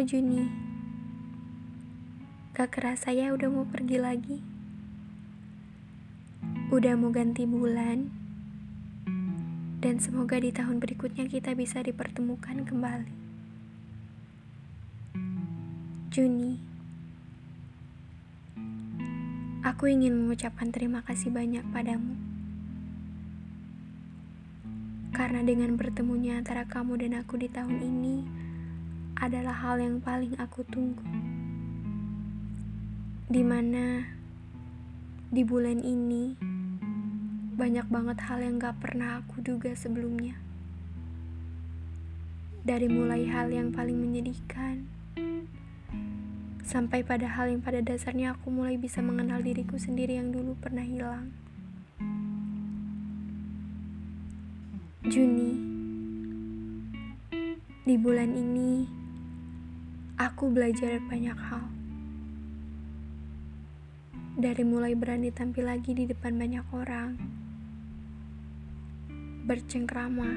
Halo Juni. Gak kerasa ya udah mau pergi lagi. Udah mau ganti bulan. Dan semoga di tahun berikutnya kita bisa dipertemukan kembali. Juni. Aku ingin mengucapkan terima kasih banyak padamu. Karena dengan bertemunya antara kamu dan aku di tahun ini adalah hal yang paling aku tunggu. Di mana di bulan ini banyak banget hal yang gak pernah aku duga sebelumnya. Dari mulai hal yang paling menyedihkan, sampai pada hal yang pada dasarnya aku mulai bisa mengenal diriku sendiri yang dulu pernah hilang. Juni, di bulan ini aku belajar banyak hal. Dari mulai berani tampil lagi di depan banyak orang, bercengkrama,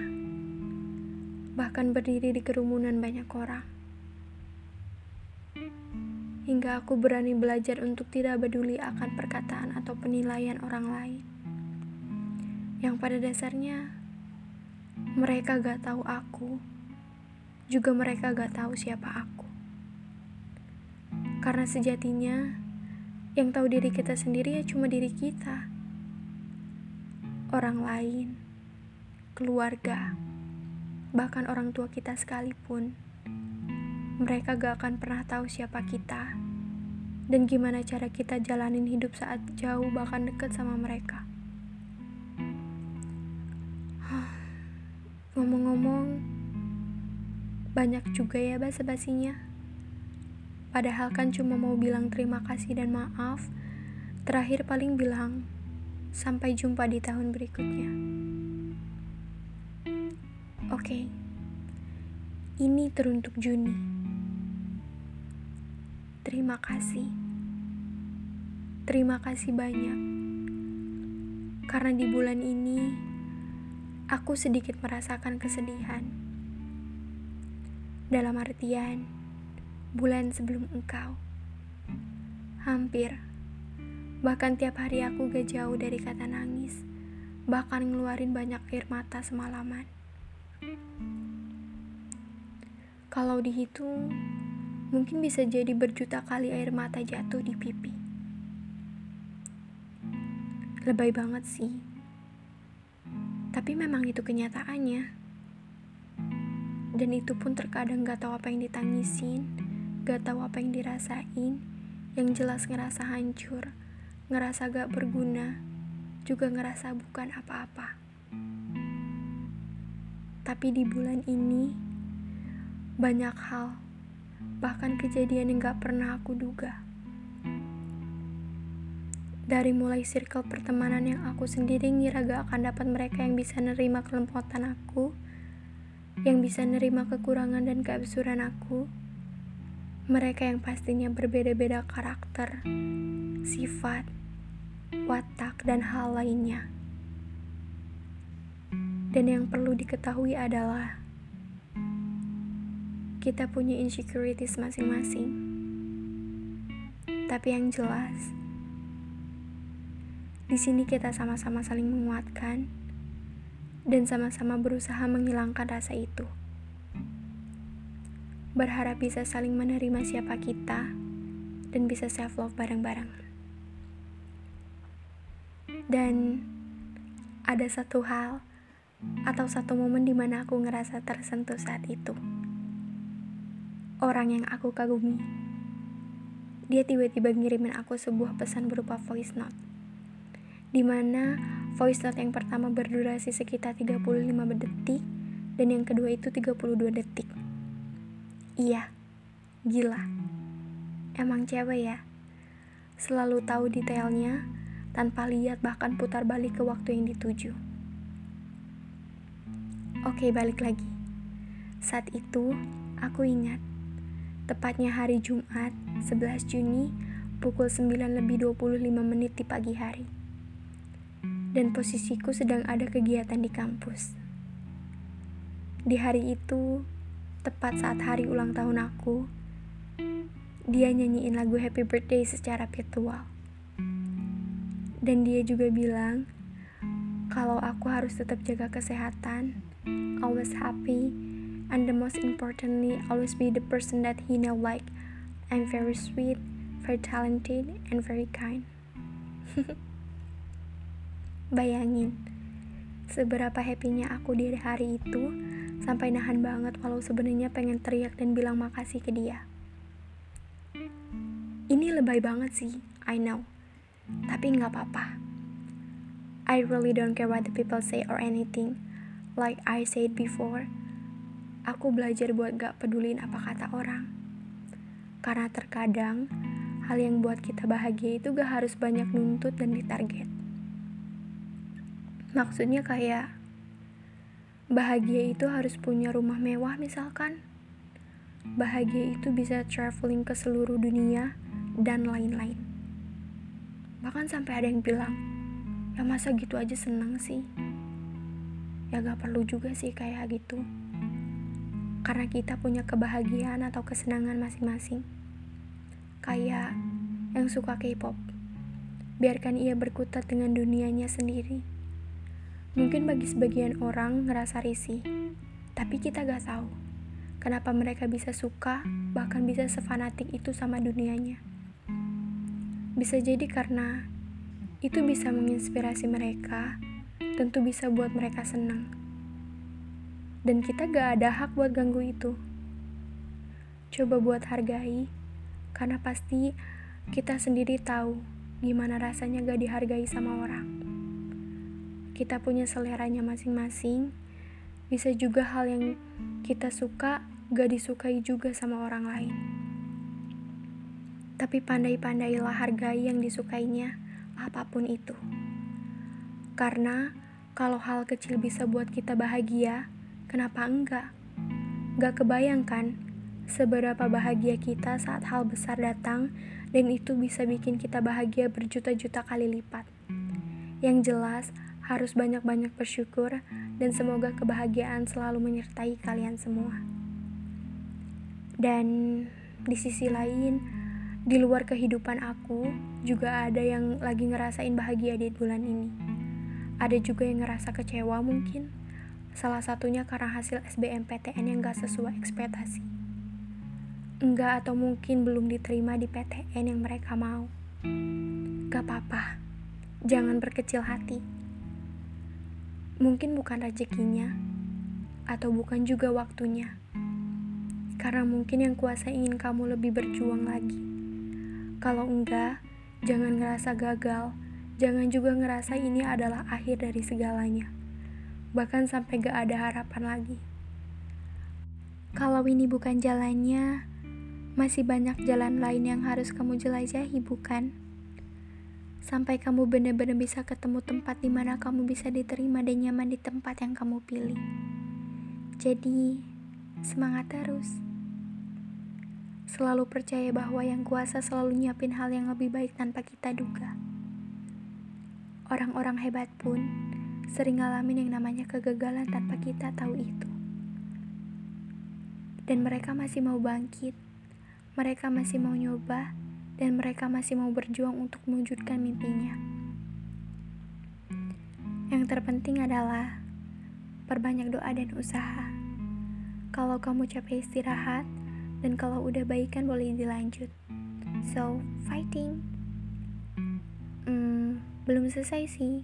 bahkan berdiri di kerumunan banyak orang. Hingga aku berani belajar untuk tidak peduli akan perkataan atau penilaian orang lain. Yang pada dasarnya, mereka gak tahu aku, juga mereka gak tahu siapa aku. Karena sejatinya yang tahu diri kita sendiri ya cuma diri kita. Orang lain, keluarga, bahkan orang tua kita sekalipun, mereka gak akan pernah tahu siapa kita dan gimana cara kita jalanin hidup saat jauh bahkan deket sama mereka. Ngomong-ngomong, banyak juga ya basa-basinya. Padahal kan cuma mau bilang terima kasih dan maaf. Terakhir paling bilang, sampai jumpa di tahun berikutnya. Oke, okay. ini teruntuk Juni. Terima kasih. Terima kasih banyak. Karena di bulan ini, aku sedikit merasakan kesedihan. Dalam artian, bulan sebelum engkau. Hampir, bahkan tiap hari aku gak jauh dari kata nangis, bahkan ngeluarin banyak air mata semalaman. Kalau dihitung, mungkin bisa jadi berjuta kali air mata jatuh di pipi. Lebay banget sih. Tapi memang itu kenyataannya. Dan itu pun terkadang gak tahu apa yang ditangisin, Gak tahu apa yang dirasain, yang jelas ngerasa hancur, ngerasa gak berguna, juga ngerasa bukan apa-apa. Tapi di bulan ini, banyak hal, bahkan kejadian yang gak pernah aku duga. Dari mulai circle pertemanan yang aku sendiri ngira gak akan dapat mereka yang bisa nerima kelempotan aku, yang bisa nerima kekurangan dan keabsurdan aku, mereka yang pastinya berbeda-beda karakter, sifat, watak, dan hal lainnya. Dan yang perlu diketahui adalah kita punya insecurities masing-masing. Tapi yang jelas, di sini kita sama-sama saling menguatkan dan sama-sama berusaha menghilangkan rasa itu berharap bisa saling menerima siapa kita dan bisa self love bareng-bareng. Dan ada satu hal atau satu momen di mana aku ngerasa tersentuh saat itu. Orang yang aku kagumi. Dia tiba-tiba ngirimin aku sebuah pesan berupa voice note. Di mana voice note yang pertama berdurasi sekitar 35 detik dan yang kedua itu 32 detik. Iya, gila. Emang cewek ya? Selalu tahu detailnya tanpa lihat bahkan putar balik ke waktu yang dituju. Oke, balik lagi. Saat itu, aku ingat. Tepatnya hari Jumat, 11 Juni, pukul 9 lebih 25 menit di pagi hari. Dan posisiku sedang ada kegiatan di kampus. Di hari itu, Tepat saat hari ulang tahun aku, dia nyanyiin lagu Happy Birthday secara virtual. Dan dia juga bilang kalau aku harus tetap jaga kesehatan, always happy, and the most importantly, always be the person that he know like I'm very sweet, very talented, and very kind. Bayangin, seberapa happynya aku di hari itu sampai nahan banget walau sebenarnya pengen teriak dan bilang makasih ke dia. Ini lebay banget sih, I know. Tapi nggak apa-apa. I really don't care what the people say or anything. Like I said before, aku belajar buat gak pedulin apa kata orang. Karena terkadang, hal yang buat kita bahagia itu gak harus banyak nuntut dan ditarget. Maksudnya kayak bahagia itu harus punya rumah mewah misalkan. Bahagia itu bisa traveling ke seluruh dunia dan lain-lain. Bahkan sampai ada yang bilang, ya masa gitu aja senang sih. Ya gak perlu juga sih kayak gitu. Karena kita punya kebahagiaan atau kesenangan masing-masing. Kayak yang suka K-pop. Biarkan ia berkutat dengan dunianya sendiri Mungkin bagi sebagian orang ngerasa risih, tapi kita gak tahu kenapa mereka bisa suka, bahkan bisa sefanatik itu sama dunianya. Bisa jadi karena itu bisa menginspirasi mereka, tentu bisa buat mereka senang. Dan kita gak ada hak buat ganggu itu. Coba buat hargai, karena pasti kita sendiri tahu gimana rasanya gak dihargai sama orang kita punya seleranya masing-masing. Bisa juga hal yang kita suka gak disukai juga sama orang lain. Tapi pandai-pandailah hargai yang disukainya, apa pun itu. Karena kalau hal kecil bisa buat kita bahagia, kenapa enggak? Gak kebayangkan seberapa bahagia kita saat hal besar datang dan itu bisa bikin kita bahagia berjuta-juta kali lipat. Yang jelas, harus banyak-banyak bersyukur dan semoga kebahagiaan selalu menyertai kalian semua. Dan di sisi lain, di luar kehidupan aku juga ada yang lagi ngerasain bahagia di bulan ini. Ada juga yang ngerasa kecewa mungkin. Salah satunya karena hasil SBMPTN yang gak sesuai ekspektasi. Enggak atau mungkin belum diterima di PTN yang mereka mau. Gak apa-apa, jangan berkecil hati Mungkin bukan rezekinya, atau bukan juga waktunya. Karena mungkin yang kuasa ingin kamu lebih berjuang lagi. Kalau enggak, jangan ngerasa gagal. Jangan juga ngerasa ini adalah akhir dari segalanya. Bahkan sampai gak ada harapan lagi. Kalau ini bukan jalannya, masih banyak jalan lain yang harus kamu jelajahi, bukan? Sampai kamu benar-benar bisa ketemu tempat di mana kamu bisa diterima dan nyaman di tempat yang kamu pilih. Jadi, semangat terus. Selalu percaya bahwa yang kuasa selalu nyiapin hal yang lebih baik tanpa kita duga. Orang-orang hebat pun sering ngalamin yang namanya kegagalan tanpa kita tahu itu. Dan mereka masih mau bangkit, mereka masih mau nyoba, dan mereka masih mau berjuang untuk mewujudkan mimpinya. Yang terpenting adalah perbanyak doa dan usaha. Kalau kamu capek istirahat, dan kalau udah baikan boleh dilanjut. So, fighting. Hmm, belum selesai sih.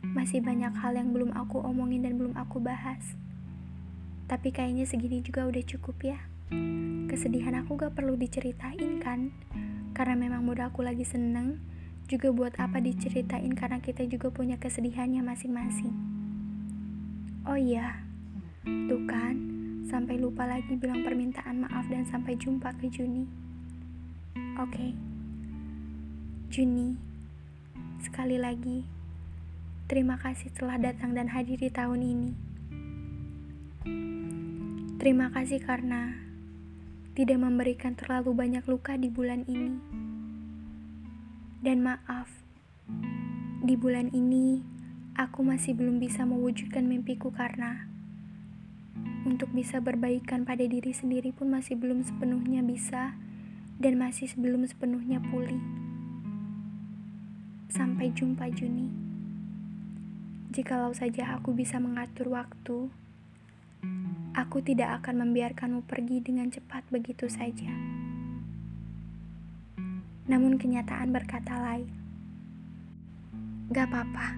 Masih banyak hal yang belum aku omongin dan belum aku bahas. Tapi kayaknya segini juga udah cukup ya. Kesedihan aku gak perlu diceritain kan karena memang mood aku lagi seneng juga buat apa diceritain karena kita juga punya kesedihannya masing-masing. Oh iya tuh kan sampai lupa lagi bilang permintaan maaf dan sampai jumpa ke Juni. Oke. Okay. Juni sekali lagi terima kasih telah datang dan hadir di tahun ini. Terima kasih karena tidak memberikan terlalu banyak luka di bulan ini. Dan maaf, di bulan ini aku masih belum bisa mewujudkan mimpiku karena untuk bisa berbaikan pada diri sendiri pun masih belum sepenuhnya bisa dan masih sebelum sepenuhnya pulih. Sampai jumpa Juni. Jikalau saja aku bisa mengatur waktu, aku tidak akan membiarkanmu pergi dengan cepat begitu saja. Namun kenyataan berkata lain. Gak apa-apa.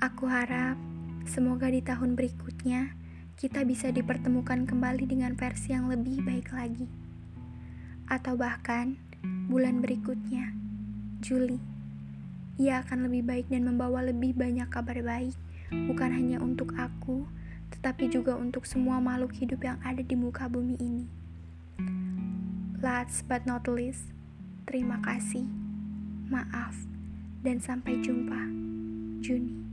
Aku harap semoga di tahun berikutnya kita bisa dipertemukan kembali dengan versi yang lebih baik lagi. Atau bahkan bulan berikutnya, Juli, ia akan lebih baik dan membawa lebih banyak kabar baik, bukan hanya untuk aku, tetapi juga untuk semua makhluk hidup yang ada di muka bumi ini. Last but not least, terima kasih, maaf, dan sampai jumpa. Juni